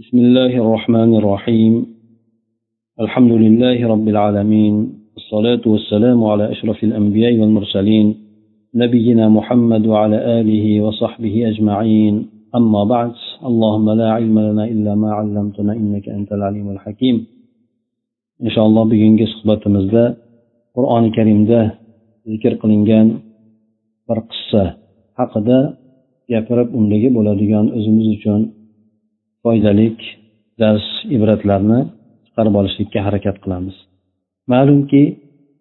بسم الله الرحمن الرحيم. الحمد لله رب العالمين. الصلاة والسلام على أشرف الأنبياء والمرسلين نبينا محمد وعلى آله وصحبه أجمعين. أما بعد اللهم لا علم لنا إلا ما علمتنا إنك أنت العليم الحكيم. إن شاء الله bugungi suhbatimizda qur'oni karimda zikr qilingan bir qissa haqida gapirib undagi bo'ladigan o'zimiz uchun foydalik dars ibratlarni chiqarib olishlikka harakat qilamiz. Ma'lumki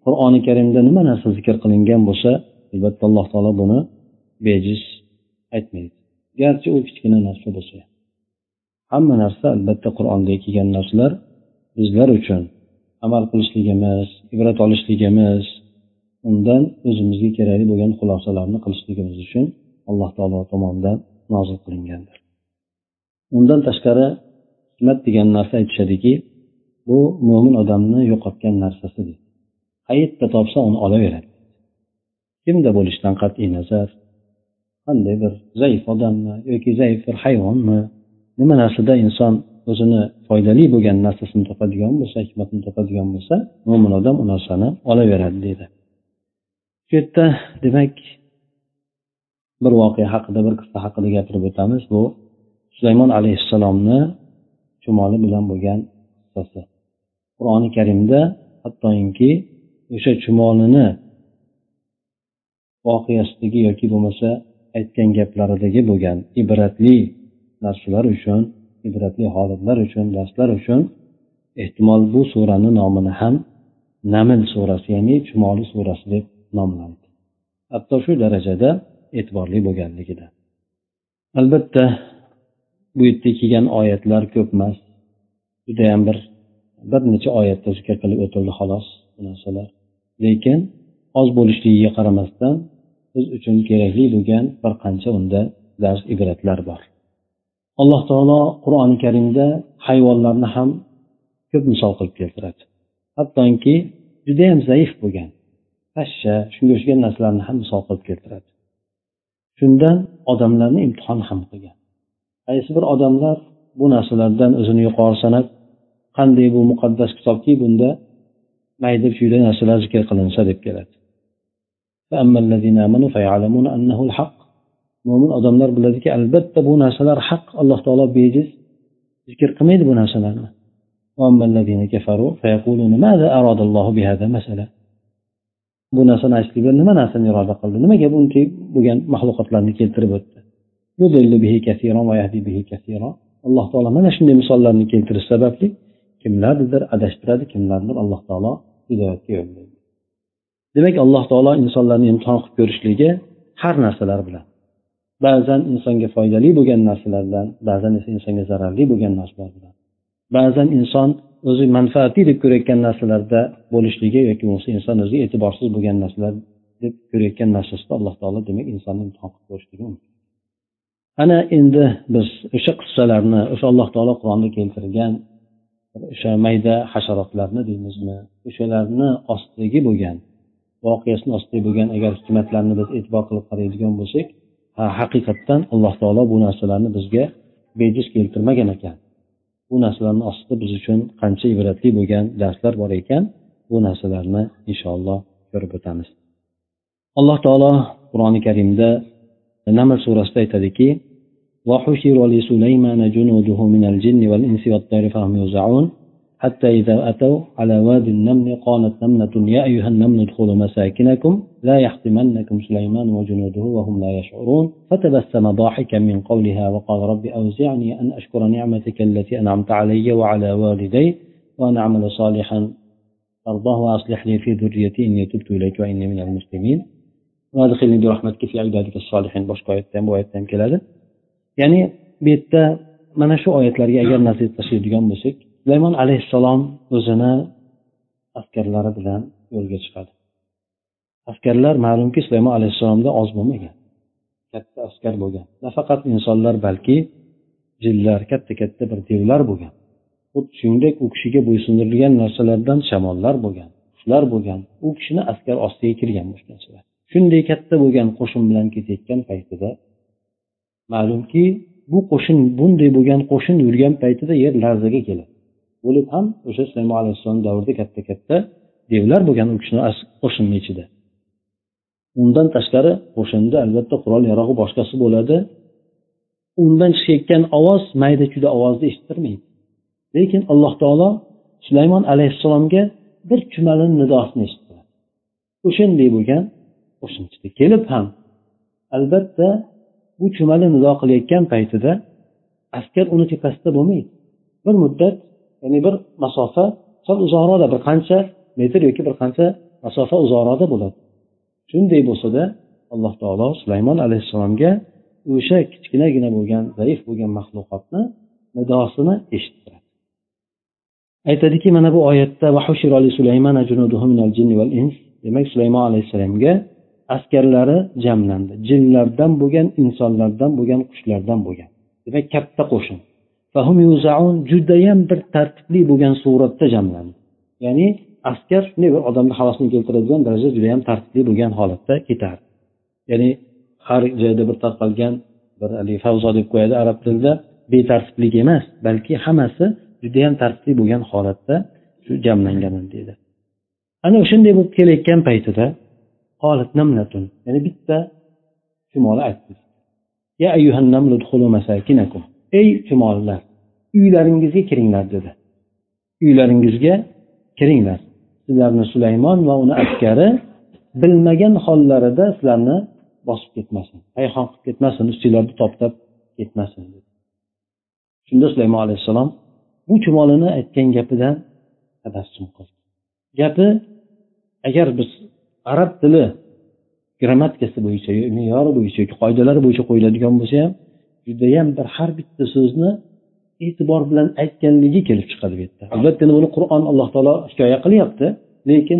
qur'oni karimda nima narsa zikr qilingan bo'lsa albatta alloh taolo buni bejiz aytmaydi. Garchi u kichkina narsa bo'lsa. Hamma narsa albatta qur'onda kelgan narsalar bizlar uchun amal qilishligimiz ibrat olishligimiz undan o'zimizga kerakli bo'lgan xulosalarni qilishligimiz uchun alloh taolo tomonidan nozil qilingandir. Undan tashqari hikmat degan narsa aytishadiki bu mo'min odamni yo'qotgan narsasi deydi qayerda topsa uni olaveradi. Kimda bo'lishidan qat'iy nazar qanday bir zaif odammi yoki zaif bir hayvonmi nima narsada inson o'zini foydali bo'lgan narsasini topadigan bo'lsa hikmatni topadigan bo'lsa mo'min odam u narsani olaveradi deydi. Shu yerda demak bir voqea haqida bir qissa haqida gapirib o'tamiz. Bu sulaymon alayhissalomni chumoli bilan bo'lgan qissasi. Qur'oni karimda hattoki o'sha chumolini voqeasidagi yoki bo'lmasa aytgan gaplaridagi bo'lgan ibratli narsalar uchun ibratli holatlar uchun darslar uchun ehtimol bu surani nomini ham naml surasi ya'ni chumoli surasi deb nomlandi hatto shu darajada e'tiborli bo'lganligida. Albatta bu yerda kelgan oyatlar ko'p emas. Judayam bir bir necha oyatda zikr qilib o'tildi xolos bu narsalar. Lekin oz bo'lishligiga qaramasdan biz uchun kerakli bo'lgan bir qancha unda dars ibratlar bor. Alloh taolo qur'oni karimda hayvonlarni ham ko'p misol qilib keltiradi. Hattoki judayam zaif bo'lgan pashsha shunga o'xshagan narsalarni ham misol qilib keltiradi. Shundan odamlarni imtihon ham qilgan. Qaysi bir odamlar bu narsalardan o'zini yuqori sanab qanday bu muqaddas kitobki bunda mayda chuyda narsalar zikr qilinsa deb keladi. Mo'min odamlar biladiki albatta bu narsalar haq alloh taolo bejiz zikr qilmaydi bu narsalarni. Bu narsani aytishlik nima narsani iroda qildi? Nimaga bunday bo'lgan maxluqotlarni keltirib o'tdi? Alloh taolo mana shunday misollarni keltirish sababli kimlarnidir adashtiradi kimlarnidir alloh taolo hidoyatga yo'llaydi. Demak alloh taolo insonlarni imtihon qilib ko'rishligi har narsalar bilan ba'zan insonga foydali bo'lgan narsalardan ba'zan esa insonga zararli bo'lgan narsalar bilan ba'zan inson o'zi manfaatli deb ko'rayotgan narsalarda bo'lishligi yoki bo'lmasa inson o'zi e'tiborsiz bo'lgan narsalar deb ko'rayotgan narsasida alloh taolo demak insonni imtihon qilib ko'rishligi mumkin. Ana endi biz o'sha qissalarni o'sha alloh taolo qur'onda keltirgan o'sha mayda hasharotlarni deymizmi? O'shalarni ostidagi bo'lgan voqeasini ostidagi bo'lgan agar hikmatlarni biz e'tibor qilib qaraydigan bo'lsak ha haqiqatdan alloh taolo bu narsalarni bizga bejiz keltirmagan ekan. Bu narsalarni ostida biz uchun qancha ibratli bo'lgan darslar bor ekan bu narsalarni inshaalloh ko'rib o'tamiz. Alloh taolo qur'oni karimda naml surasida aytadiki وحشر لسليمان جنوده من الجن والإنس والطير فهم يوزعون. حتى إذا أتوا على واد النمل قالت نملة يا أيها النمل ادخلوا مساكنكم لا يحطمنكم سليمان وجنوده وهم لا يشعرون. فتبسم ضاحكا من قولها وقال رب أوزعني أن أشكر نعمتك التي أنعمت علي وعلى والدي وأن أعمل صالحا. ترضاه وأصلح لي في ذريتي إني تبت إليك وإني من المسلمين. Boshqa oyatda ham bu oyatda ham keladi. Ya'ni bu yerda mana shu oyatlarga agar nazar tashlaydigan bo'lsak sulaymon alayhissalom o'zini askarlari bilan yo'lga chiqadi. Askarlar ma'lumki sulaymon alayhissalomda oz bo'lmagan katta askar bo'lgan. Nafaqat insonlar balki jinlar katta katta bir devlar bo'lgan. Xuddi shuningdek u kishiga bo'ysundirilgan narsalardan shamollar bo'lgan qushlar bo'lgan. U kishini askar ostiga kirgan shunday katta bo'lgan qo'shin bilan ketayotgan paytida ma'lumki bu qo'shin bunday bo'lgan qo'shin yurgan paytida yer larzaga keladi. Bo'lib ham o'sha sulaymon alayhissalom davrida katta katta devlar bo'lgan u kishini qo'shinni ichida. Undan tashqari qo'shinda albatta qurol yarog'i boshqasi bo'ladi. Undan chiqayotgan ovoz mayda chuyda ovozni eshittirmaydi. Lekin alloh taolo sulaymon alayhissalomga bir chumalini nidosini eshittiradi. O'shanday bo'lgan qo'shinchida kelib ham albatta bu chumali nizo qilayotgan paytida askar uni tepasida bo'lmaydi. Bir muddat ya'ni bir masofa sal uzoqroqda bir qancha metr yoki bir qancha masofa uzoqroqda bo'ladi. Shunday bo'lsada alloh taolo sulaymon alayhissalomga o'sha kichkinagina bo'lgan zaif bo'lgan maxluqotni nidosini eshittiradi. Aytadiki mana bu oyatda demak sulaymon alayhissalomga askarlari jamlandi. Jinlardan bo'lgan insonlardan bo'lgan qushlardan bo'lgan. Demak katta qo'shin. Judayam bir tartibli bo'lgan suratda jamlandi. Ya'ni askar shunday bir odamni havasini keltiradigan darajada judayam tartibli bo'lgan holatda ketardi ya'ni har joyda bir tarqalgan bir haligi favzo deb qo'yadi arab tilida betartiblik emas balki hammasi judayam tartibli bo'lgan holatda shu jamlangan deydi. Ana o'shanday bo'lib kelayotgan paytida ya'ni bitta chumoli aytdi ya masakinakum. Ey chumollar uylaringizga kiringlar dedi. Uylaringizga kiringlar. Sizlarni sulaymon va uni askari bilmagan hollarida sizlarni bosib ketmasin. Payhon qilib ketmasin ustinglarni toptab ketmasin shunda sulaymon alayhissalom bu chumolini aytgan gapidan tabassum qildi. Gapi agar biz arab tili grammatikasi bo'yicha me'yori bo'yicha yoki qoidalari bo'yicha qo'yiladigan bo'lsa ham judayam bir har bitta so'zni e'tibor bilan aytganligi kelib chiqadi bu yerda. Albatta buni qur'on alloh taolo hikoya qilyapti lekin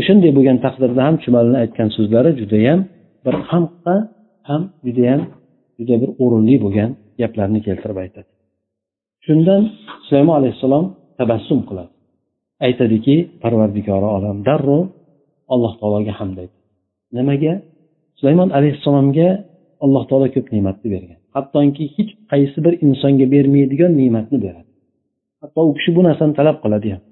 o'shanday bo'lgan taqdirda ham chumalini aytgan so'zlari judayam bir xalqqa ham judayam juda bir o'rinli bo'lgan gaplarni keltirib aytadi. Shundan sulaymon alayhissalom tabassum qiladi. Aytadiki parvardigori olam darrov alloh taologa hamd aytadi. Nimaga? Sulaymon alayhissalomga alloh taolo ko'p ne'matni bergan. Hattoki hech qaysi bir insonga bermaydigan ne'matni beradi. Hatto u kishi bu narsani talab qiladi ham.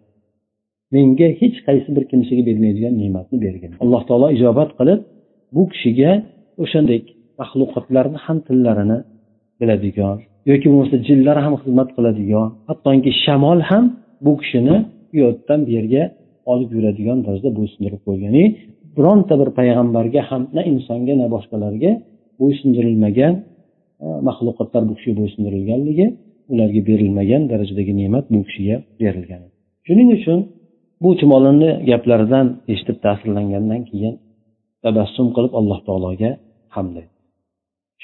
Menga hech qaysi bir kimsaga bermaydigan ne'matni bergan. Alloh taolo ijobat qilib bu kishiga o'shandek maxluqotlarni ham tillarini biladigan yoki bo'lmasa jinlar ham xizmat qiladigan hattoki shamol ham bu kishini u yoqdan bu yerga olib yuradigan tarzda bo'ysundirib qo'ygan. Ya'ni bironta bir payg'ambarga ham na insonga na boshqalarga bo'ysundirilmagan e, maxluqotlar bu kishiga bo'ysundirilganligi ularga berilmagan darajadagi ne'mat bu kishiga berilgan. Shuning uchun bu chumolini gaplaridan eshitib ta'sirlangandan keyin tabassum qilib alloh taologa hamd aytdi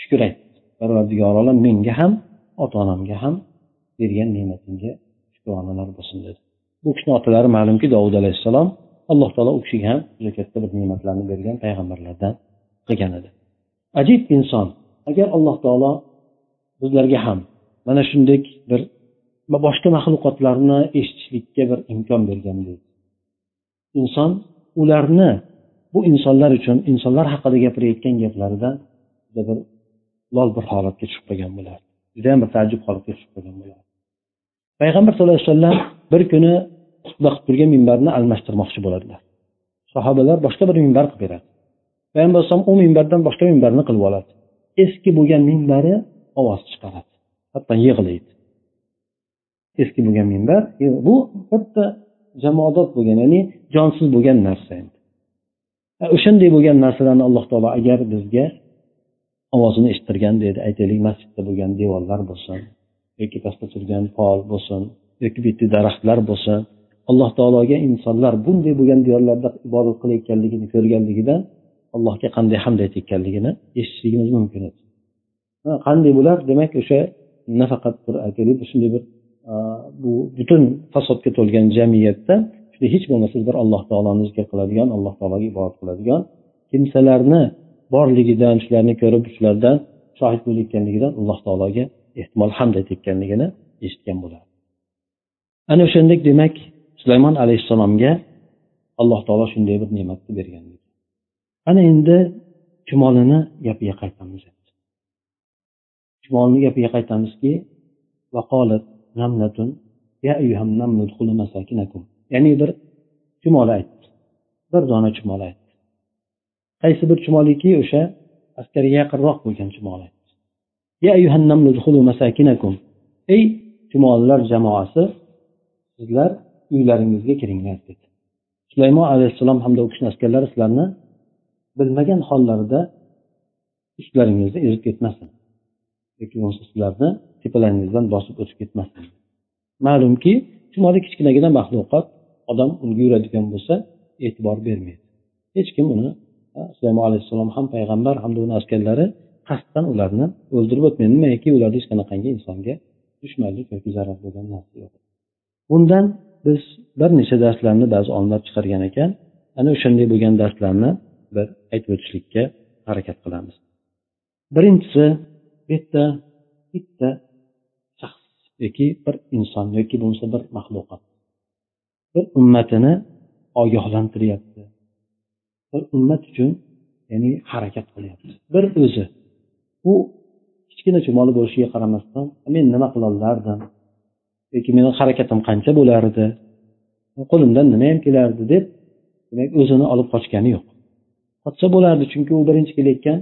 shukur aytdi parvardigor olam menga ham ota onamga ham bergan ne'matingga shukronalar bo'lsin dedi. Bu kishini otalari ma'lumki dovud alayhissalom alloh taolo u kishiga ham juda katta bir ne'matlarni bergan payg'ambarlardan qilgan edi. Ajib inson agar alloh taolo bizlarga ham mana shunday bir boshqa maxluqotlarni eshitishlikka bir imkon berganda inson ularni bu insonlar uchun insonlar haqida gapirayotgan gaplaridan juda bir lol bir holatga tushib qolgan bo'lardi. Judayam bir taajjub holatga tushib qolgan bo'lardi. Payg'ambar sallallohu alayhi vasallam bir kuni xutba qilib turgan minbarni almashtirmoqchi bo'ladilar. Sahobalar boshqa bir minbar qilib beradi. Payg'ambar alayhisalom u minbardan boshqa minbarni qilib oladi. Eski bo'lgan minbari ovoz chiqaradi. Hatto yig'laydi. Eski bo'lgan minbar bu bitta jamoadot bo'lgan ya'ni jonsiz bo'lgan narsa endi. O'shanday bo'lgan narsalarni alloh taolo agar bizga ovozini eshittirgan deydi aytaylik masjidda bo'lgan devorlar bo'lsin. Yoki pastda turgan pol bo'lsin yoki bu yerda daraxtlar bo'lsin alloh taologa insonlar bunday bo'lgan diyorlarda ibodat qilayotganligini ko'rganligidan allohga qanday hamd aytayotganligini eshitishligimiz mumkin edi. Qanday bo'lar? Demak o'sha nafaqat bir aytaylik shunday bir bu butun fasodga to'lgan jamiyatda hech bo'lmasa bir alloh taoloni zikr qiladigan alloh taologa ibodat qiladigan kimsalarni borligidan shularni ko'rib shulardan shohid bo'layotganligidan alloh taologa ehtimol hamd aytayotganligini eshitgan bo'ladi ana o'shandek demak sulaymon alayhissalomga alloh taolo shunday bir ne'matni bergan ana endi chumolini gapiga qaytamiz. Chumolni gapiga qaytamizki ya'ni bir chumol aytdi. Bir dona chumol aytdi. Qaysi bir chumoliki? O'sha askarga yaqinroq bo'lgan chumol masakinakum. Ey chumolilar jamoasi sizlar uylaringizga kiringlar dedi. Sulaymon alayhissalom hamda u kishini askarlari sizlarni bilmagan hollarida ustlaringizni ezib ketmasin yoki bo'lmasa sizlarni tepalaringizdan bosib o'tib ketmasin. Ma'lumki chumoli kichkinagina maxluqot odam unga yuradigan bo'lsa e'tibor bermaydi. Hech kim uni sulaymon alayhissalom ham payg'ambar hamda uni askarlari qasddan ularni o'ldirib o'tmaydi nimaiki ularda hech qanaqangi insonga dushmanlik yoki zarar bo'lgan narsa yo'q. Bundan biz bir necha darslarni ba'zi olimlar chiqargan ekan ana o'shanday bo'lgan darslarni bir aytib o'tishlikka harakat qilamiz. Birinchisi bu yerda bitta shaxs yoki bir inson yoki bo'lmasa bir maxluqot bir ummatini ogohlantiryapti. Bir ummat uchun ya'ni harakat qilyapti. Bir o'zi u kichkina chumoli bo'lishiga qaramasdan men nima qilolardim yoki meni harakatim qancha bo'lardi? Qo'limdan nima ham kelardi deb demak o'zini olib qochgani yo'q. Qochsa bo'lardi chunki u birinchi kelayotgan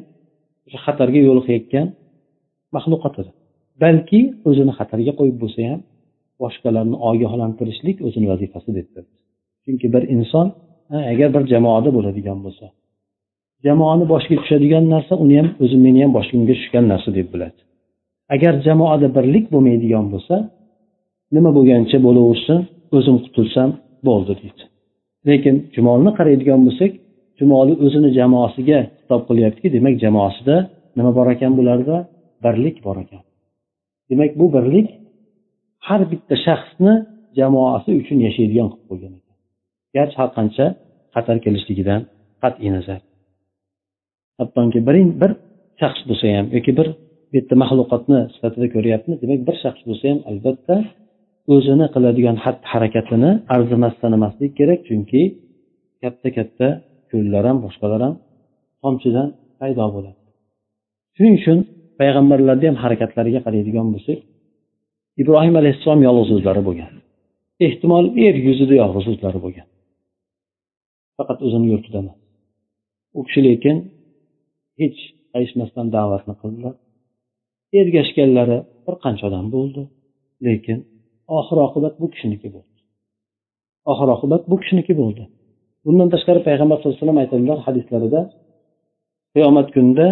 o'sha xatarga yo'liqayotgan maxluqot edi balki o'zini xatarga qo'yib bo'lsa ham boshqalarni ogohlantirishlik o'zini vazifasi deb bildi chunki bir inson agar bir jamoada bo'ladigan bo'lsa jamoani boshiga tushadigan narsa uni ham o'zi meni ham boshimga tushgan narsa deb biladi. Agar jamoada birlik bo'lmaydigan bo'lsa nima bo'lgancha bo'laversin o'zim qutulsam bo'ldi deydi. Lekin jumolni qaraydigan bo'lsak jumoli o'zini jamoasiga xitob qilyaptiki demak jamoasida nima bor ekan bularda? Birlik bor ekan. Demak bu birlik har bitta shaxsni jamoasi uchun yashaydigan qilib qo'ygan ekan. Garchi har qancha xatar kelishligidan qat'iy nazar. Hattoki bir bir shaxs bo'lsa ham yoki bir bitta maxluqotni sifatida ko'ryapmiz demak bir shaxs bo'lsa ham albatta o'zini qiladigan xatti harakatini arzimas sanamaslik kerak chunki katta katta ko'llar ham boshqalar ham tomchidan paydo bo'ladi. Shuning uchun payg'ambarlarni ham harakatlariga qaraydigan bo'lsak ibrohim alayhissalom yolg'iz o'zlari bo'lgan ehtimol yer yuzida yolg'iz o'zlari bo'lgan. Faqat o'zini yurtida emas. U kishi lekin hech qayishmasdan da'vatni qildilar. Ergashganlari bir qancha odam bo'ldi lekin oxir oqibat bu kishiniki bo'ldi. Oxir oqibat bu kishiniki bo'ldi. Bundan tashqari payg'ambar sallallohu alayhi vasallam aytadilar hadislarida qiyomat kunida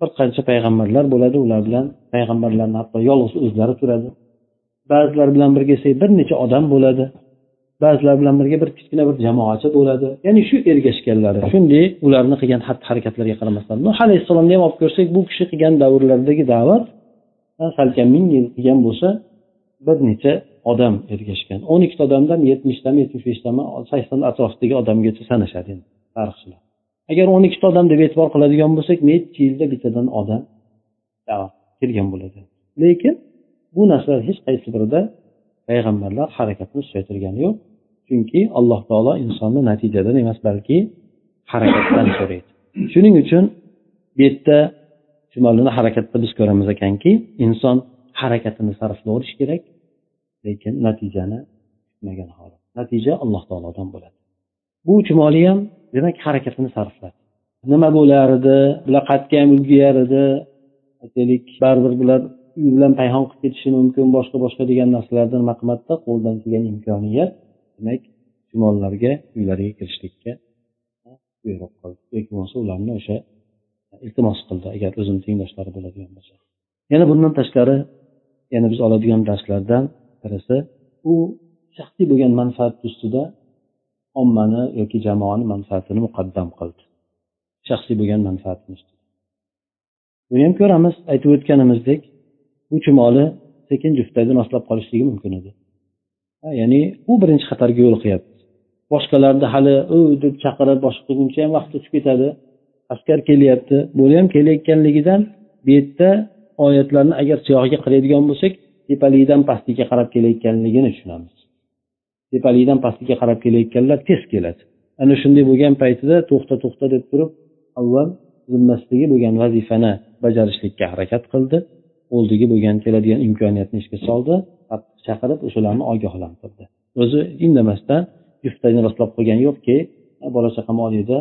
bir qancha payg'ambarlar bo'ladi ular bilan payg'ambarlarni hatto yolg'iz o'zlari turadi. Ba'zilar bilan birga bir necha odam bo'ladi. Ba'zilar bilan birga bir kichkina bir jamoacha bo'ladi. Ya'ni shu ergashganlari shunday ularni qilgan xatti harakatlariga qaramasdan. Nuh alayhissalomni ham olib ko'rsak bu kishi qilgan davrlardagi da'vat salkam ming yil qilgan bo'lsa bir necha odam ergashgan. O'n ikkita odamdan yetmishtami yetmish beshtami sakson atrofidagi odamgacha sanashadi endi tarixchilar. Agar o'n ikkita odam deb e'tibor qiladigan bo'lsak nechi yilda bittadan odam kelgan bo'ladi. Lekin bu narsalar hech qaysi birida payg'ambarlar harakatni so'ytirgani yo'q. Chunki alloh taolo insonni natijadan emas balki harakatdan so'raydi. Shuning uchun bu yerda jumalini harakatda biz ko'ramiz ekanki inson harakatini sarflaverish kerak lekin natijani kutmagan holat. Natija alloh taolodan bo'ladi. Bu chumoli ham demak harakatini sarfladi. Nima bo'lar edi bular qayerga ham ulguyar edi aytaylik baribir bular uy bilan payhon qilib ketishi mumkin boshqa boshqa degan narsalardan nima qilmadida qo'ldan kelgan imkoniyat demak musulmonlarga uylariga kirishlikka buyruq qildi yoki bo'lmasa ularni o'sha iltimos qildi agar o'zini tengdoshlari bo'ladigan bo'lsa. Yana bundan tashqari yana biz oladigan darslardan birisi u shaxsiy bo'lgan manfaat ustida ommani yoki jamoani manfaatini muqaddam qildi. Shaxsiy bo'lgan manfaatini buni ham ko'ramiz aytib o'tganimizdek u chumoli sekin juftakdan ostlab qolishligi mumkin edi. Ya'ni u birinchi xatarga yo'liqyapti boshqalarni hali u deb chaqirib boshqa qilguncha ham vaqt o'tib ketadi. Askar kelyapti. Bular ham kelayotganligidan bu yerda oyatlarni agar siyog'iga qaraydigan bo'lsak tepaligidan pastiga qarab kelayotganligini tushunamiz. Tepaligidan pastiga qarab kelayotganlar tez keladi. Ana shunday bo'lgan paytida to'xta to'xta deb turib avval zimmasidagi bo'lgan vazifani bajarishlikka harakat qildi. Oldiga bo'lgan keladigan imkoniyatni ishga soldi chaqirib o'shalarni ogohlantirdi o'zi indamasdan juftani rostlab qo'ygani yo'qki bola chaqam oliyda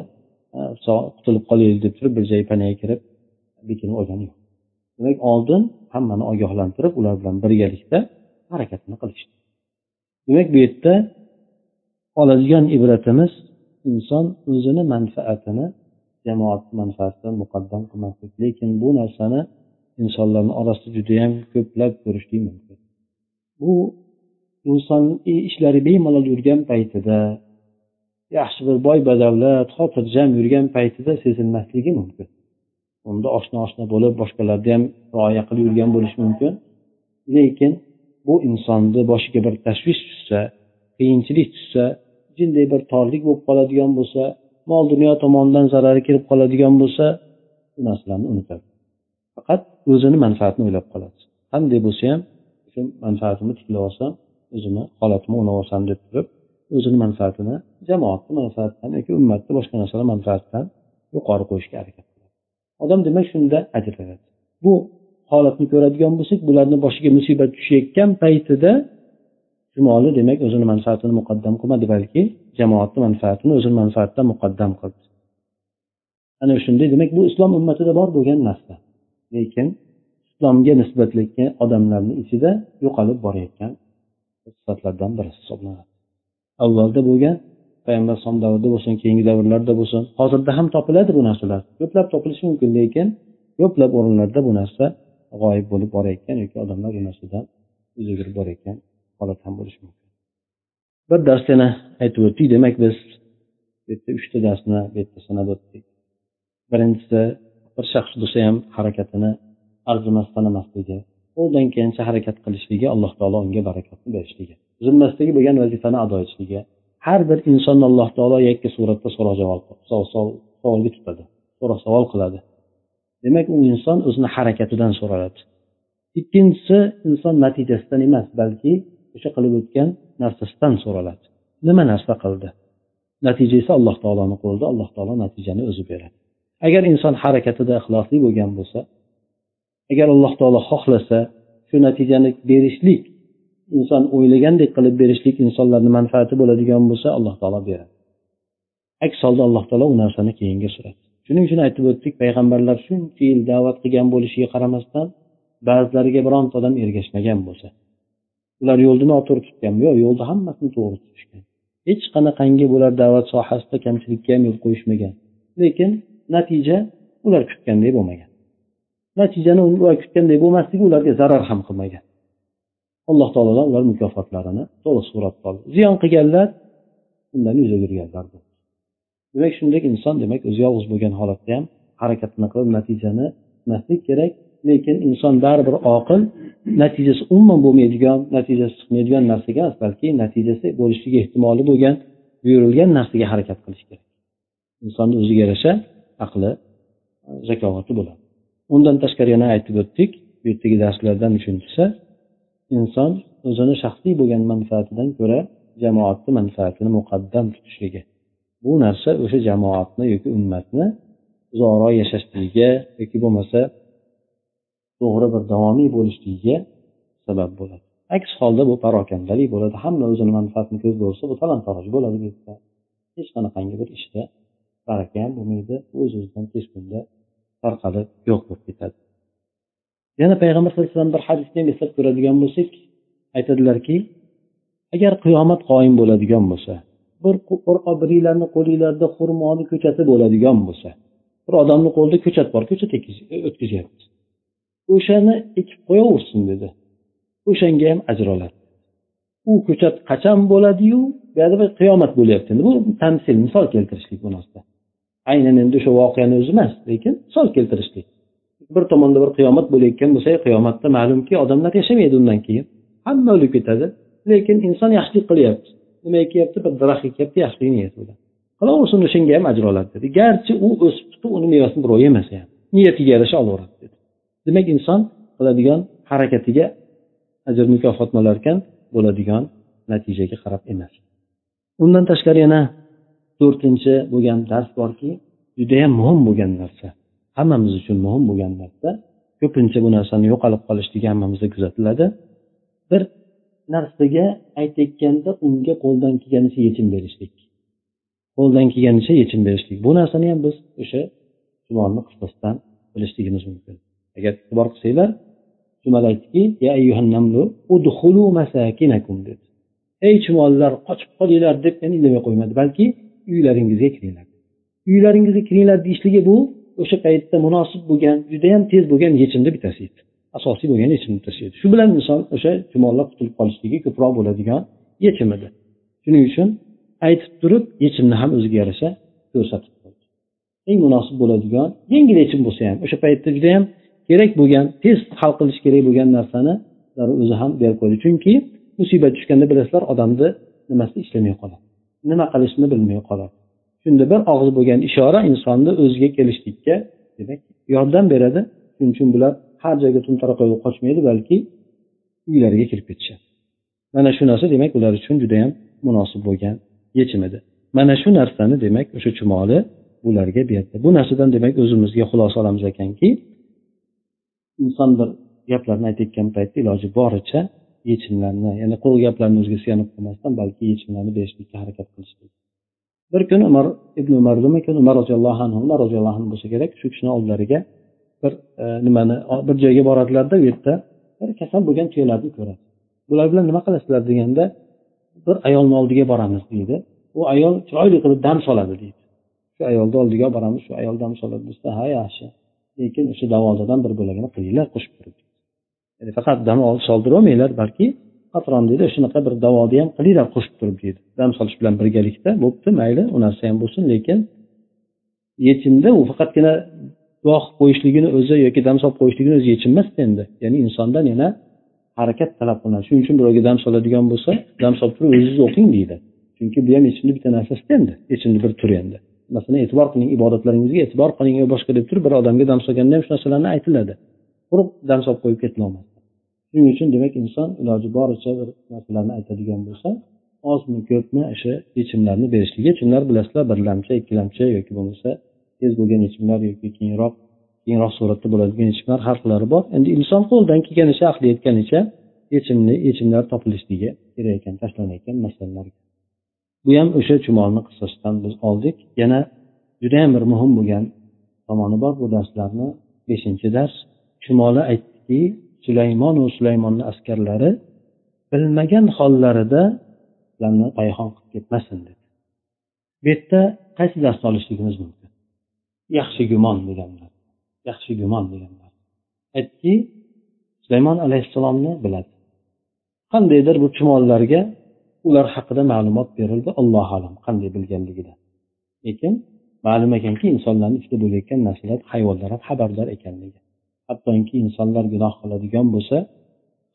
qutulib qolaylik deb turib bir joy panaga kirib bekinib olgani yo'q. Demak oldin hammani ogohlantirib ular bilan birgalikda harakatini qilishdi. Demak bu yerda oladigan ibratimiz inson o'zini manfaatini jamoat manfaatidan muqaddam qilmaslik. Lekin bu narsani insonlarni orasida judayam ko'plab ko'rishlik mumkin. Bu inson ishlari bemalol yurgan paytida yaxshi bir boy badavlat xotirjam yurgan paytida sezilmasligi mumkin. Unda oshna oshna bo'lib boshqalarni ham rioya qilib yurgan bo'lishi mumkin. Lekin bu insonni boshiga bir tashvish tushsa qiyinchilik tushsa jinday bir torlik bo'lib qoladigan bo'lsa mol dunyo tomonidan zarari kelib qoladigan bo'lsa bu narsalarni unutadi. O'zini manfaatini o'ylab qoladi. Qanday bo'lsa ham shu manfaatimni tiklab olsam o'zimni holatimni o'nglab olsam deb turib o'zini manfaatini jamoatni manfaatidan yoki ummatni boshqa narsalar manfaatidan yuqori qo'yishga harakat qiladi. Odam demak shunda ajraladi. Bu holatni ko'radigan bo'lsak bularni boshiga musibat tushayotgan paytida chumoli demak o'zini manfaatini muqaddam qilmadi balki jamoatni manfaatini o'zini manfaatidan muqaddam qildi. Ana shunday demak bu islom ummatida bor bo'lgan narsa. Lekin islomga nisbatlangan odamlarni ichida yo'qolib borayotgan sifatlardan birisi hisoblanadi. Avvalda bo'lgan payg'ambar alayhisalom davrida bo'lsin keyingi davrlarda bo'lsin hozirda ham topiladi bu narsalar. Ko'plab topilishi mumkin lekin ko'plab o'rinlarda bu narsa g'oyib bo'lib borayotgan yoki odamlar bu narsadan yuz o'girib borayotgan holat ham bo'lishi mumkin. Bir dars yana aytib o'tdik demak biz bu yerda uchta darsni bu yerda sanab o'tdik. Birinchisi bir shaxs bo'lsa ham harakatini arzimas sanamasligi undan keyincha harakat qilishligi alloh taolo unga barakatni berishligi zimmasidagi bo'lgan vazifani ado etishligi har bir insonni alloh taolo yakka suratda so'roq javob savolga tutadi so'roq savol qiladi. Demak u inson o'zini harakatidan so'raladi. Ikkinchisi inson natijasidan emas balki o'sha qilib o'tgan narsasidan so'raladi. Nima narsa qildi? Natija esa alloh taoloni qo'lida alloh taolo natijani o'zi beradi. Agar inson harakatida ixlosli bo'lgan bo'lsa agar alloh taolo xohlasa shu natijani berishlik inson o'ylagandek qilib berishlik insonlarni manfaati bo'ladigan bo'lsa alloh taolo beradi. Aks holda alloh taolo u narsani keyinga suradi. Shuning uchun aytib o'tdik payg'ambarlar shuncha yil da'vat qilgan bo'lishiga qaramasdan ba'zilariga bironta odam ergashmagan bo'lsa ular yo'lni noto'g'ri tutganmi? Yo'q yo'lni hammasini to'g'ri tutishgan. Hech qanaqangi bular da'vat sohasida kamchilikka ham yo'l qo'yishmagan. Lekin natija ular kutganday bo'lmagan. Natijani ular kutganday bo'lmasligi ularga zarar ham qilmagan. Alloh taolodan ular mukofotlarini to'liq suratda oldi. Ziyon qilganlar undan yuz o'girganlar demak shunday inson demak o'zi yolg'iz bo'lgan holatda ham harakatini qilib natijani kutmaslik kerak lekin inson baribir oqil natijasi umuman bo'lmaydigan natijasi chiqmaydigan narsaga emas balki natijasi bo'lishligi ehtimoli bo'lgan buyurilgan narsaga harakat qilish kerak. Insonni o'ziga yarasha aqli e, zakovati bo'ladi. Undan tashqari yana aytib o'tdik bu yerdagi darslardan uchinchisi inson o'zini shaxsiy bo'lgan manfaatidan ko'ra jamoatni manfaatini muqaddam tutishligi. Bu narsa o'sha jamoatni yoki ummatni uzoqroq yashashligiga yoki bo'lmasa to'g'ri bir davomiy bo'lishligiga sabab bo'ladi. Aks holda bu parokandalik bo'ladi. Hamma o'zini manfaatini ko'zda ursa bu talon taroj bo'ladi bu yerda. Hech qanaqangi bir ishda baraka ham bo'lmaydi o'z o'zidan tez kunda tarqalib yo'q bo'lib ketadi. Yana payg'ambar sallallohu alayhi vasallam bir hadisni ham eslab ko'radigan bo'lsak aytadilarki agar qiyomat qoyim bo'ladigan bo'lsa bir biringlarni qo'linglarda xurmoni ko'chati bo'ladigan bo'lsa bir odamni qo'lida ko'chat bor ko'chat e, o'tkazyapti o'shani ekib qo'yaversin dedi. O'shanga ham ajr oladi u ko'chat qachon bo'ladiyu buyoqda bir qiyomat bo'lyapti. Endi bu tamsil misol keltirishlik bu narsa. Aynan endi o'sha voqeani o'zi emas lekin misol keltirishlik bir tomonda bir qiyomat bo'layotgan bo'lsa qiyomatda ma'lumki odamlar yashamaydi undan keyin. Hamma o'lib ketadi lekin inson yaxshilik qilyapti. Nima ekyapti bir daraxt ekyapti yaxshilik niyati bilan. Qilaversin o'shanga ham ajr oladi dedi. Garchi u o'sib chiqib uni mevasini birov yemasa ham niyatiga yarasha olaveradi dedi. Demak inson qiladigan harakatiga ajr mukofotni ekan bo'ladigan natijaga qarab emas. Undan tashqari yana to'rtinchi bo'lgan dars borki judayam muhim bo'lgan narsa. Hammamiz uchun muhim bo'lgan narsa. Ko'pincha bu narsani yo'qolib qolishligi hammamizda kuzatiladi. Bir narsaga aytayotganda unga qo'ldan kelganicha yechim berishlik. Qo'ldan kelganicha yechim berishlik. Bu narsani ham biz o'sha jumolni qissasidan bilishligimiz mumkin. Agar e'tibor qilsanglar jumal aytdiki ey chumollar qochib qolinglar deb yana indamay qo'ymadi. Balki uylaringizga kiringlar uylaringizga kiringlar deyishligi bu o'sha paytda munosib bo'lgan judayam tez bo'lgan yechimni bittasi edi. Asosiy bo'lgan yechimni bittasi edi. Shu bilan inson o'sha chumollar qutulib qolishligi ko'proq bo'ladigan yechim edi. Shuning uchun aytib turib yechimni ham o'ziga yarasha ko'rsatib qo'ydi. Eng munosib bo'ladigan yengil yechim bo'lsa ham o'sha paytda judayam kerak bo'lgan tez hal qilish kerak bo'lgan narsani o'zi ham berib qo'ydi. Chunki musibat tushganda bilasizlar odamni nimasi ishlamay qoladi? Nima qilishni bilmay qoladi. Shunda bir og'iz bo'lgan ishora insonni o'ziga kelishlikka demak yordam beradi. Shuning uchun bular har joyga tumtaroq qo'yib qochmaydi balki uylariga kirib ketishadi. Mana shu narsa demak ular uchun judayam munosib bo'lgan yechim edi. Mana shu narsani demak o'sha chumoli ularga berdi. Bu narsadan demak o'zimizga xulosa olamiz ekanki inson bir gaplarni aytayotgan paytda iloji boricha yechimlarni ya'ni quruq gaplarni o'ziga suyanib qolmasdan balki yechimlarni berishlikka harakat qilishlik bir kuni umar ibn umar ekan umar roziyallohu anhu umar roziyallohu anhu bo'lsa kerak shu kishini oldilariga bir e, nimani bir joyga boradilarda u yerda bir kasal bo'lgan tuyalarni ko'radi. Bular bilan nima qilasizlar deganda bir ayolni oldiga boramiz deydi. U ayol chiroyli qilib dam soladi deydi. Shu ayolni oldiga boramiz shu ayol dam soladi desa ha yaxshi. Lekin o'sha davodadan bir bo'lagini qilinglar qo'shib turib ya'ni faqat dam soldirolmanglar balki qatron deydi shunaqa bir davoni ham qilinglar qo'shib turib deydi. Dam solish bilan birgalikda bo'pti mayli u narsa ham bo'lsin lekin yechimda u faqatgina duo qilib qo'yishligini o'zi yoki dam solib qo'yishligini o'zi yechim emasda endi. Ya'ni insondan yana harakat talab qilinadi. Shuning uchun birovga dam soladigan bo'lsa dam solib turib o'zingiz o'qing deydi. Chunki bu ham yechimni bitta narsasida endi yechimni bir turi endi. Masalan e'tibor qiling ibodatlaringizga e'tibor qiling yo boshqa deb turib bir odamga dam solganda ham shu narsalarni aytiladi. Quruq dam solib qo'yib ketilolmasdi shuning uchun demak inson iloji boricha bir narsalarni aytadigan bo'lsa ozmi ko'pmi o'sha yechimlarni berishligi chunlar bilasizlar birlamchi ikkilamchi yoki bo'lmasa tez bo'lgan yechimlar yoki keyinroq keyinroq suratda bo'ladigan yechimlar har xillari bor. Endi inson qo'lidan kelganicha aqli yetganicha yechimni yechimlar topilishligi kerak ekan tashlanayotgan masalalar bu ham o'sha chumolni qissasidan biz oldik. Yana judayam bir muhim bo'lgan tomoni bor bu darslarni beshinchi dars. Chumoli aytdiki sulaymonu sulaymonni askarlari bilmagan hollarida ularni payhon qilib ketmasin dedi. Bu yerda qaysi darsni olishligimiz mumkin? Yaxshi gumon deganlar yaxshi gumon deganlar. Aytdiki sulaymon alayhissalomni biladi. Qandaydir bu chumollarga ular haqida ma'lumot berildi allohu alam qanday bilganligidan lekin ma'lum ekanki insonlarni ichida bo'layotgan narsalar hayvonlar ham xabardor ekanligi. Hattoki insonlar gunoh qiladigan bo'lsa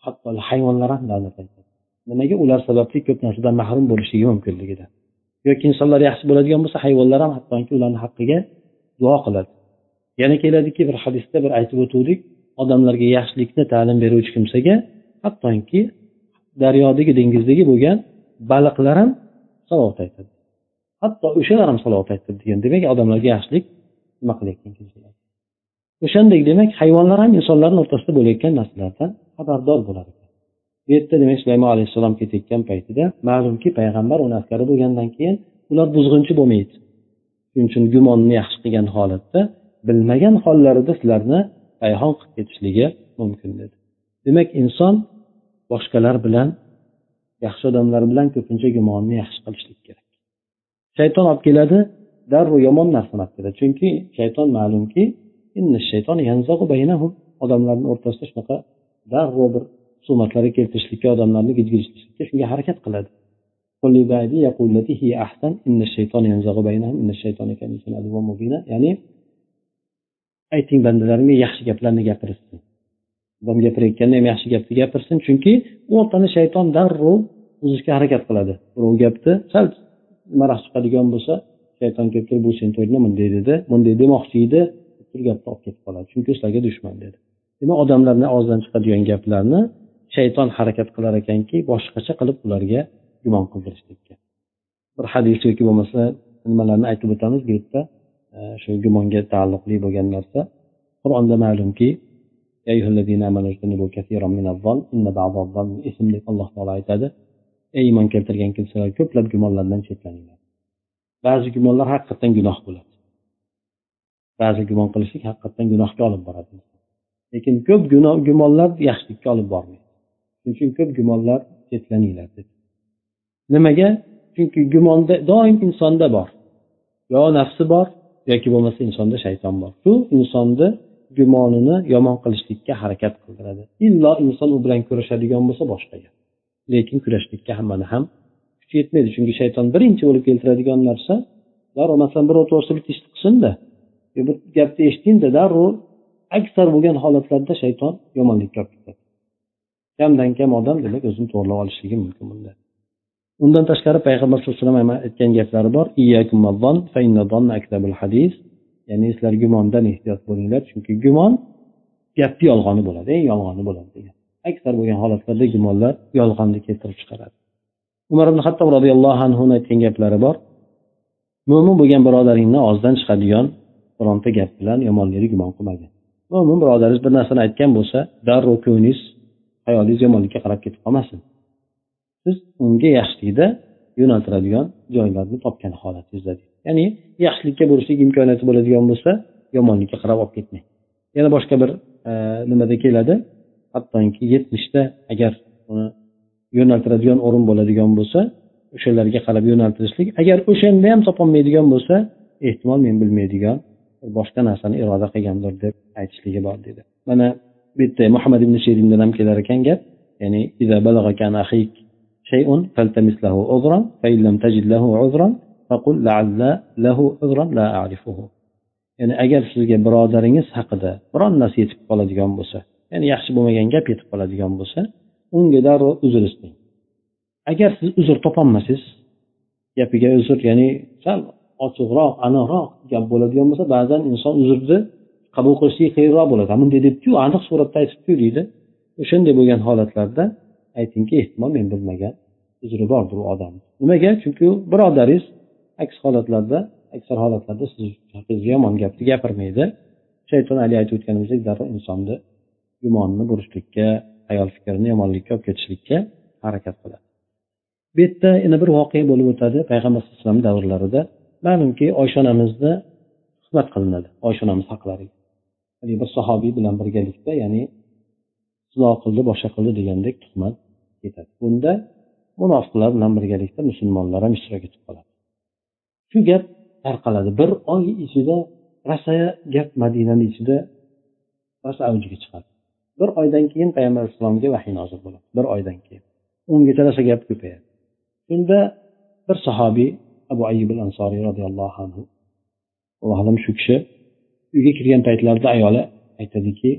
hatto hayvonlar ham la'nat aytadi. Nimaga? Ular sababli ko'p narsadan mahrum bo'lishligi mumkinligidan yoki insonlar yaxshi bo'ladigan bo'lsa hayvonlar ham hattoki ularni haqqiga duo qiladi. Yana keladiki bir hadisda bir aytib o'tuvdik odamlarga yaxshilikni ta'lim beruvchi kimsaga hattoki daryodagi dengizdagi bo'lgan baliqlar ham salovat aytadi. Hatto o'shalar ham salovat aytadi degan. Demak odamlarga yaxshilik nima qilayotgan kimsalar o'shandek demak hayvonlar ham insonlarni o'rtasida bo'layotgan narsalardan xabardor bo'ladi. Bu yerda demak sulaymon alayhissalom ketayotgan paytida ma'lumki payg'ambar uni askari bo'lgandan keyin ular buzg'unchi bo'lmaydi. Shuning uchun gumonni yaxshi qilgan holatda bilmagan hollarida sizlarni payhon qilib ketishligi mumkin dedi. Demak inson boshqalar bilan yaxshi odamlar bilan ko'pincha gumonni yaxshi qilishlik kerak. Shayton olib keladi darrov yomon narsani olib keladi chunki shayton ma'lumki odamlarni o'rtasida shunaqa darrov bir husumatlarga keltirishlikka odamlarni gijgilishlikka shunga harakat qiladi ya'ni ayting bandalarimga yaxshi gaplarni gapirsin odam gapirayotganda ham yaxshi gapni gapirsin chunki u o'rtani shayton darrov buzishga harakat qiladi birov gapni sal maraq chiqadigan bo'lsa shayton kelib turib bu sen to'yda bunday dedi bunday demoqchi edi gapni olib ketib qoladi. Chunki sizlarga dushman dedi. Demak odamlarni og'zidan chiqadigan gaplarni shayton harakat qilar ekanki boshqacha qilib ularga gumon qildirishlikka bir hadis yoki bo'lmasa nimalarni aytib o'tamiz gruppa shu gumonga taalluqli bo'lgan narsa. Qur'onda ma'lumki alloh taolo aytadi. Ey iymon keltirgan kimsalar ko'plab gumonlardan chetlaninglar. Ba'zi gumonlar haqiqatdan gunoh bo'ladi. Ba'zi gumon qilishlik haqiqatdan gunohga olib boradi. Lekin ko'p gumonlar yaxshilikka olib bormaydi. Shuning uchun ko'p gumonlar chetlaninglar dedi. Nimaga? Chunki gumonda doim insonda bor. Yo nafsi bor yoki bo'lmasa insonda shayton bor. Shu insonni gumonini yomon qilishlikka harakat qildiradi. Illo inson u bilan kurashadigan bo'lsa boshqa gap. Lekin kurashlikka hammani ham kuchi yetmaydi. Chunki shayton birinchi bo'lib keltiradigan narsa darrov masalan birov to'g'risida bitta ishni qilsinda. E, bir gapni eshitdingda darrov aksar bo'lgan holatlarda shayton yomonlikka olib ketadi kamdan kam odam demak o'zini to'g'irlab olishligi mumkin bunda. Undan tashqari payg'ambar sallallohu alayhi vasallam aytgan gaplari bor. Hadis. Ya'ni sizlar gumondan ehtiyot bo'linglar chunki gumon gapni yolg'oni bo'ladi eng yolg'oni bo'ladi degan. Aksar bo'lgan holatlarda gumonlar yolg'onni keltirib chiqaradi. Umar ibn hattob roziyallohu anhuni aytgan gaplari bor. Mo'min bo'lgan birodaringni og'zidan chiqadigan bironta gap bilan yomonlikni gumon qilmagin mo'min birodaringiz bir narsani aytgan bo'lsa darrov ko'nglingiz hayolingiz yomonlikka qarab ketib qolmasin. Siz unga yaxshilikda yo'naltiradigan joylarni topgan holatingizda ya'ni yaxshilikka burishlik imkoniyati bo'ladigan bo'lsa yomonlikka qarab olib ketmang. Yana boshqa bir e, nimada keladi? Hattoki yetmishda agar uni yo'naltiradigan o'rin bo'ladigan bo'lsa o'shalarga qarab yo'naltirishlik agar o'shanda ham topolmaydigan bo'lsa ehtimol men bilmaydigan boshqa narsani iroda qilgandir deb aytishligi bor dedi mana bu yerda muhammad ibn sherindan ham kelar ekan gap ya'ni شيء فالتمس له عذرا فإن لم تجد له عذرا فقل لعل له عذرا لا أعرفه ya'ni agar sizga birodaringiz haqida biron narsa yetib qoladigan bo'lsa ya'ni yaxshi bo'lmagan gap yetib qoladigan bo'lsa unga darrov uzr isting agar siz uzr topolmasangiz gapiga uzr ya'ni sal ochiqroq aniqroq gap bo'ladigan bo'lsa ba'zan inson uzrni qabul qilishlik qiyinroq bo'ladi. Bunday debdiku aniq suratda aytibdiku deydi. O'shanday bo'lgan holatlarda aytingki ehtimol men bilmagan uzri bordir u odam. Nimaga? Chunki u birodaringiz aks holatlarda aksar holatlarda siz haqingizga yomon gapni gapirmaydi. Shayton haligi aytib o'tganimizdek darrov insonni gumonni burishlikka ayol fikrini yomonlikka olib ketishlikka harakat qiladi. Bu yerda yana bir voqea bo'lib o'tadi. Payg'ambar sallallohu alayhi vasallam davrlarida ma'lumki oysha onamizni xizmat qilinadi. Oysha onamiz haqlariga bir sahobiy bilan birgalikda ya'ni zino qildi boshqa qildi degandek tuhmat ketadi. Bunda munofiqlar bilan birgalikda musulmonlar ham ishtirok etib qoladi. Shu gap tarqaladi. Bir oy ichida rosa gap madinani ichida rosa avjiga chiqadi. Bir oydan keyin payg'ambar alayhissalomga vahiy nozil bo'ladi. Bir oydan keyin. Ungacha rosa gap ko'payadi. Shunda bir sahobiy abu ayib al ansoriy roziyallohu anhu. Alloh alam shu kishi uyga kirgan paytlarida ayoli aytadiki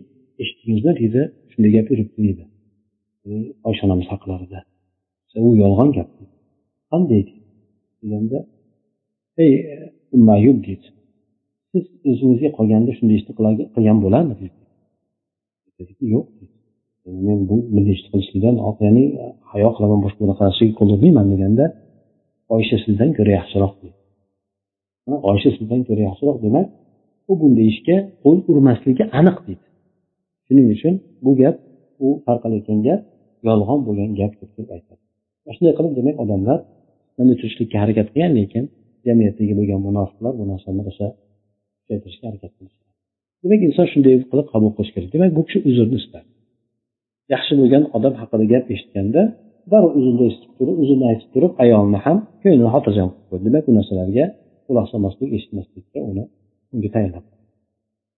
eshitdingizmi deydi shunday gap yuribdi deydi oysha onamiz haqlarida. U yolg'on gap qanday deganda ey e, mayub deydi siz o'zingizga qolganda shunday ishni qilgan bo'larmidi? yo'q men bu bunday ishni qilishlikdan ya'ni hayo qilaman boshqa bunaqa narsaga qo'l urmayman deganda oysha sizdan ko'ra yaxshiroq deydi. Oysha sizdan ko'ra yaxshiroq demak u bunday ishga qo'l urmasligi aniq deydi. Shuning uchun bu gap u tarqalayotgan gap yolg'on bo'lgan gap deb turib aytadi. Shunday qilib demak odamlar bunday turishlikka harakat qilgan lekin jamiyatdagi bo'lgan munofiqlar bu narsani o'sha kuchaytirishga harakat qilishadi demak inson shunday qilib qabul qilish kerak. Demak bu kishi uzrni istadi yaxshi bo'lgan odam haqida gap eshitganda darrov uzrni eshitib turib uzrni aytib turib ayolni ham ko'nglini xotirjam qilib qo'ydi demak bu narsalarga quloq solmaslik eshitmaslikka uni unga tayinlab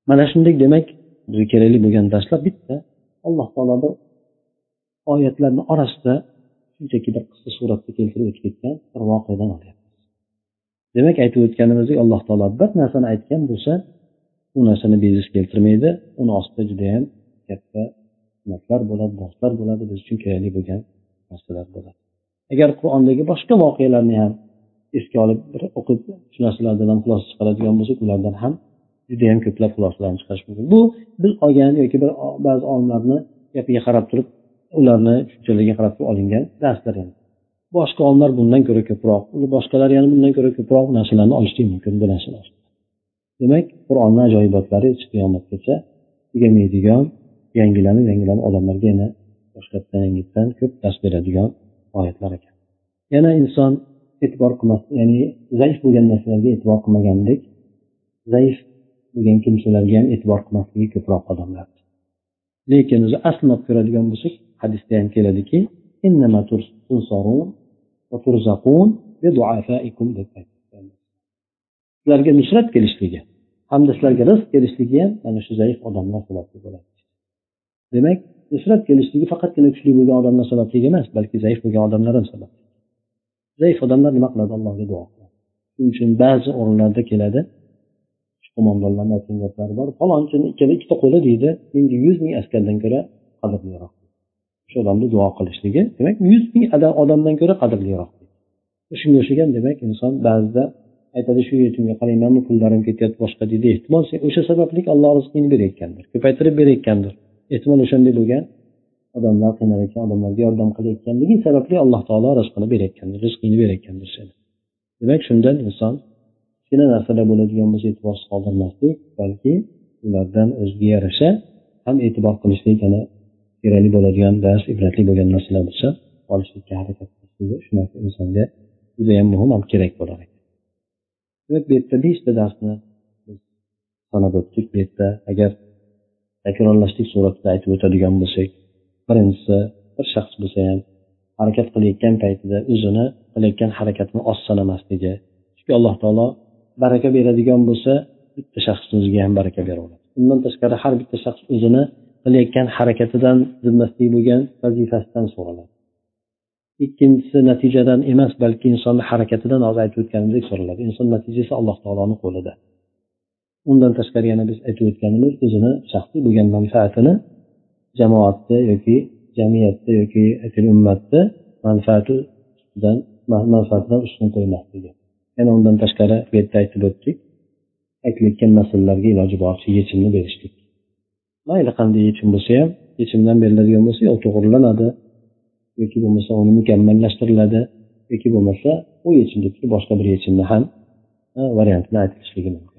mana shunday demak bizga kerakli bo'lgan darslar bitta. Alloh taolo bir oyatlarni orasida shunchaki bir qisqa suratda keltirib o'tib ketgan bir voqeadan olyapmiz. Demak aytib o'tganimizdek alloh taolo bir narsani aytgan bo'lsa u narsani bejiz keltirmaydi. Uni ostida judayam katta hikmatlar bo'ladi darslar bo'ladi. Biz uchun kerakli bo'lgan narsalar bo'ladi. Agar qur'ondagi boshqa voqealarni ham esga olib bir o'qib shu narsalardan ham xulosa chiqaradigan bo'lsak ulardan ham judayam ko'plab xulosalarni chiqarish mumkin. Bu biz olgan yoki bir ba'zi olimlarni gapiga qarab turib ularni tushunchalariga qarab olingan darslar boshqa olimlar bundan ko'ra ko'proq boshqalar yana bundan ko'ra ko'proq narsalarni olishlik mumkin bu narsalar. Demak qur'onni ajoyibotlari qiyomatgacha tugamaydigan yangilanib yangilanib odamlarga yana boshqatdan ko'p dars beradigan oyatlar ekan. Yana inson e'tibor qilmas ya'ni zaif bo'lgan narsalarga e'tibor qilmagandek zaif bo'lgan kimsalarga ham e'tibor qilmasligi ko'proq odamlar. Lekin o'zi aslini olib ko'radigan bo'lsak hadisda ham keladiki sizlarga nusrat kelishligi hamda sizlarga rizq kelishligi ham mana shu zaif odamlar sababli bo'ladi. Demak nusrat kelishligi faqatgina kuchli bo'lgan odamlar sababligi emas balki zaif bo'lgan odamlar ham sabab zaif odamlar nima qiladi? Allohga duo qiladi. Shuning uchun ba'zi o'rinlarda keladi qo'mondonlarni aytgan gaplari bor. Falonchini ikkala ikkita qo'li deydi menga yuz ming askardan ko'ra qadrliroq o'sha odamni duo qilishligi demak yuz ming odamdan ko'ra qadrliroq shunga o'xshagan demak inson ba'zida aytadi shu yetimga qaraymanmi pullarim ketyapti boshqa deydi. Ehtimol sen o'sha sababli alloh rizqingni berayotgandir ko'paytirib berayotgandir. Ehtimol o'shanday bo'lgan odamlar qiynalayotgan odamlarga yordam qilayotganligi sababli alloh taolo rizqini berayotgandir rizqingni berayotgandir seni demak shundan inson kichkina narsalar bo'ladigan bo'lsa e'tiborsiz qoldirmaslik balki ulardan o'ziga yarasha ham e'tibor qilishlik yana kerakli bo'ladigan dars ibratli bo'lgan narsalar bo'lsa olishlikka harakat qilishligi shu narsa insonga judayam muhim ham kerak bo'lar ekan. Demak bu yerda beshta darsni sanab o'tdik. Bu yerda agar takrorlashlik suratida aytib o'tadigan bo'lsak birinchisi bir shaxs bo'lsa ham harakat qilayotgan paytida o'zini qilayotgan harakatini oz sanamasligi chunki alloh taolo baraka beradigan bo'lsa bitta shaxsni o'ziga ham baraka beraveradi undan tashqari har bitta shaxs o'zini qilayotgan harakatidan zimmasidagi bo'lgan vazifasidan so'raladi. Ikkinchisi natijadan emas balki insonni harakatidan hozir aytib o'tganimizdek so'raladi. Inson natijasi alloh taoloni qo'lida. Undan tashqari yana biz aytib o'tganimiz o'zini shaxsiy bo'lgan manfaatini jamoatda yoki jamiyatda yoki ummatni manfaati ustidan manfaatidan ustun qo'ymasligi yana undan tashqari bu yerda aytib o'tdik. Aytilayotgan masalalarga iloji boricha yechimni berishlik. Mayli qanday yechim bo'lsa ham yechimdan beriladigan bo'lsa yo to'g'rilanadi. Yoki bo'lmasa uni mukammallashtiriladi. Yoki bo'lmasa u yechimdagi boshqa bir yechimni ham variantini aytilishligi mumkin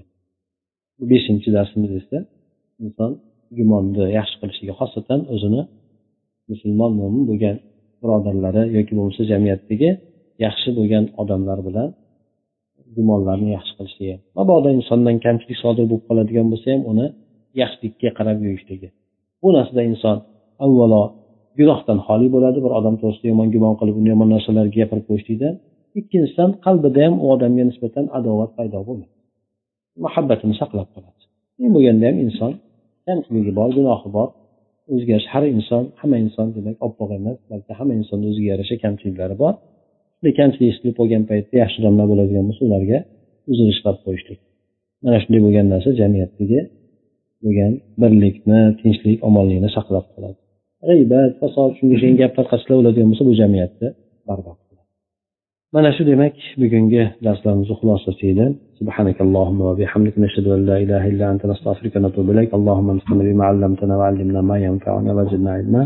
beshinchi darsimiz esa inson gumonni yaxshi qilishligi xosatan o'zini musulmon mo'min bo'lgan birodarlari yoki bo'lmasa jamiyatdagi yaxshi bo'lgan odamlar bilan gumonlarni yaxshi qilishligi mabodo insondan kamchilik sodir bo'lib qoladigan bo'lsa ham uni yaxshilikka qarab yurishligi. Bu narsada inson avvalo gunohdan xoli bo'ladi bir odam to'g'risida yomon gumon qilib uni yomon narsalarga gapirib qo'yishlikdan ikkinchidan qalbida ham u odamga nisbatan adovat paydo bo'lmaydi muhabbatini saqlab qoladi. Eng bo'lganda ham inson kamchiligi bor gunohi bor. O'zgarish har inson hamma inson demak oppoq emas balki hamma insonni o'ziga yarasha kamchiliklari bor. Kamchilik eshitib qolgan paytda yaxshi odamlar bo'ladigan bo'lsa ularga uzr ishlab qo'yishlik. Mana shunday bo'lgan narsa jamiyatdagi bo'lgan birlikni tinchlik omonlikni saqlab qoladi. G'iybat fasod shunga o'xshagan gap tarqatsalar bo'ladigan bo'lsa bu jamiyatni barbod mana shu demak bugungi darslarimizni xulosasi edi سبحانك اللهم وبحمدك نشهد أن لا إله إلا أنت نستغفرك ونتوب إليك اللهم انفعنا بما علمتنا وعلمنا ما ينفعنا وزدنا علما